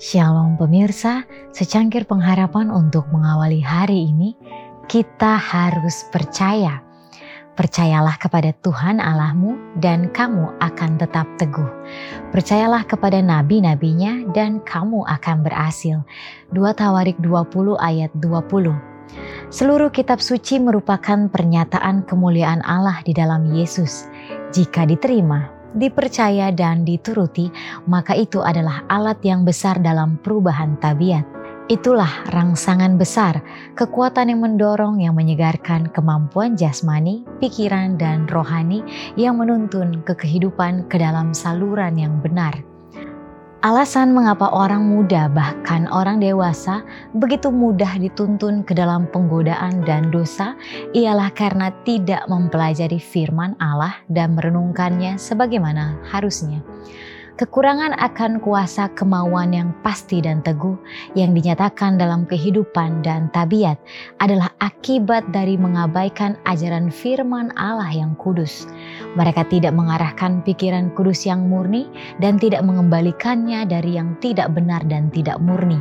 Shalom pemirsa, secangkir pengharapan untuk mengawali hari ini, kita harus percaya. Percayalah kepada Tuhan Allahmu dan kamu akan tetap teguh. Percayalah kepada nabi-nabinya dan kamu akan berhasil. 2 Tawarik 20 ayat 20. Seluruh kitab suci merupakan pernyataan kemuliaan Allah di dalam Yesus. Jika diterima, dipercaya dan dituruti, maka itu adalah alat yang besar dalam perubahan tabiat. Itulah rangsangan besar, kekuatan yang mendorong yang menyegarkan kemampuan jasmani, pikiran, dan rohani yang menuntun ke kehidupan ke dalam saluran yang benar. Alasan mengapa orang muda, bahkan orang dewasa, begitu mudah dituntun ke dalam penggodaan dan dosa ialah karena tidak mempelajari firman Allah dan merenungkannya sebagaimana harusnya kekurangan akan kuasa kemauan yang pasti dan teguh yang dinyatakan dalam kehidupan dan tabiat adalah akibat dari mengabaikan ajaran firman Allah yang kudus. Mereka tidak mengarahkan pikiran kudus yang murni dan tidak mengembalikannya dari yang tidak benar dan tidak murni.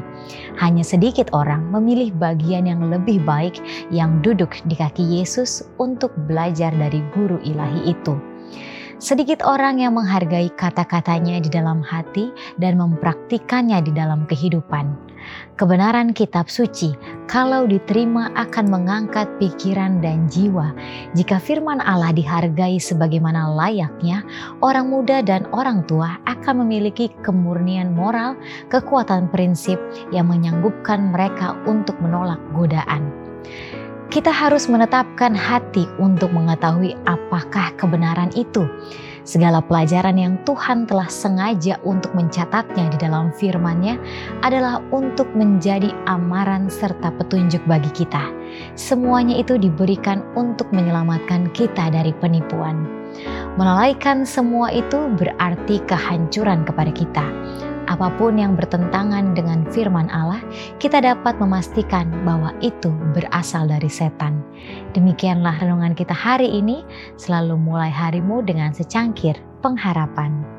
Hanya sedikit orang memilih bagian yang lebih baik yang duduk di kaki Yesus untuk belajar dari guru ilahi itu. Sedikit orang yang menghargai kata-katanya di dalam hati dan mempraktikannya di dalam kehidupan. Kebenaran kitab suci, kalau diterima akan mengangkat pikiran dan jiwa. Jika firman Allah dihargai sebagaimana layaknya, orang muda dan orang tua akan memiliki kemurnian moral, kekuatan prinsip yang menyanggupkan mereka untuk menolak godaan kita harus menetapkan hati untuk mengetahui apakah kebenaran itu. Segala pelajaran yang Tuhan telah sengaja untuk mencatatnya di dalam firman-Nya adalah untuk menjadi amaran serta petunjuk bagi kita. Semuanya itu diberikan untuk menyelamatkan kita dari penipuan. Melalaikan semua itu berarti kehancuran kepada kita apa pun yang bertentangan dengan firman Allah, kita dapat memastikan bahwa itu berasal dari setan. Demikianlah renungan kita hari ini, selalu mulai harimu dengan secangkir pengharapan.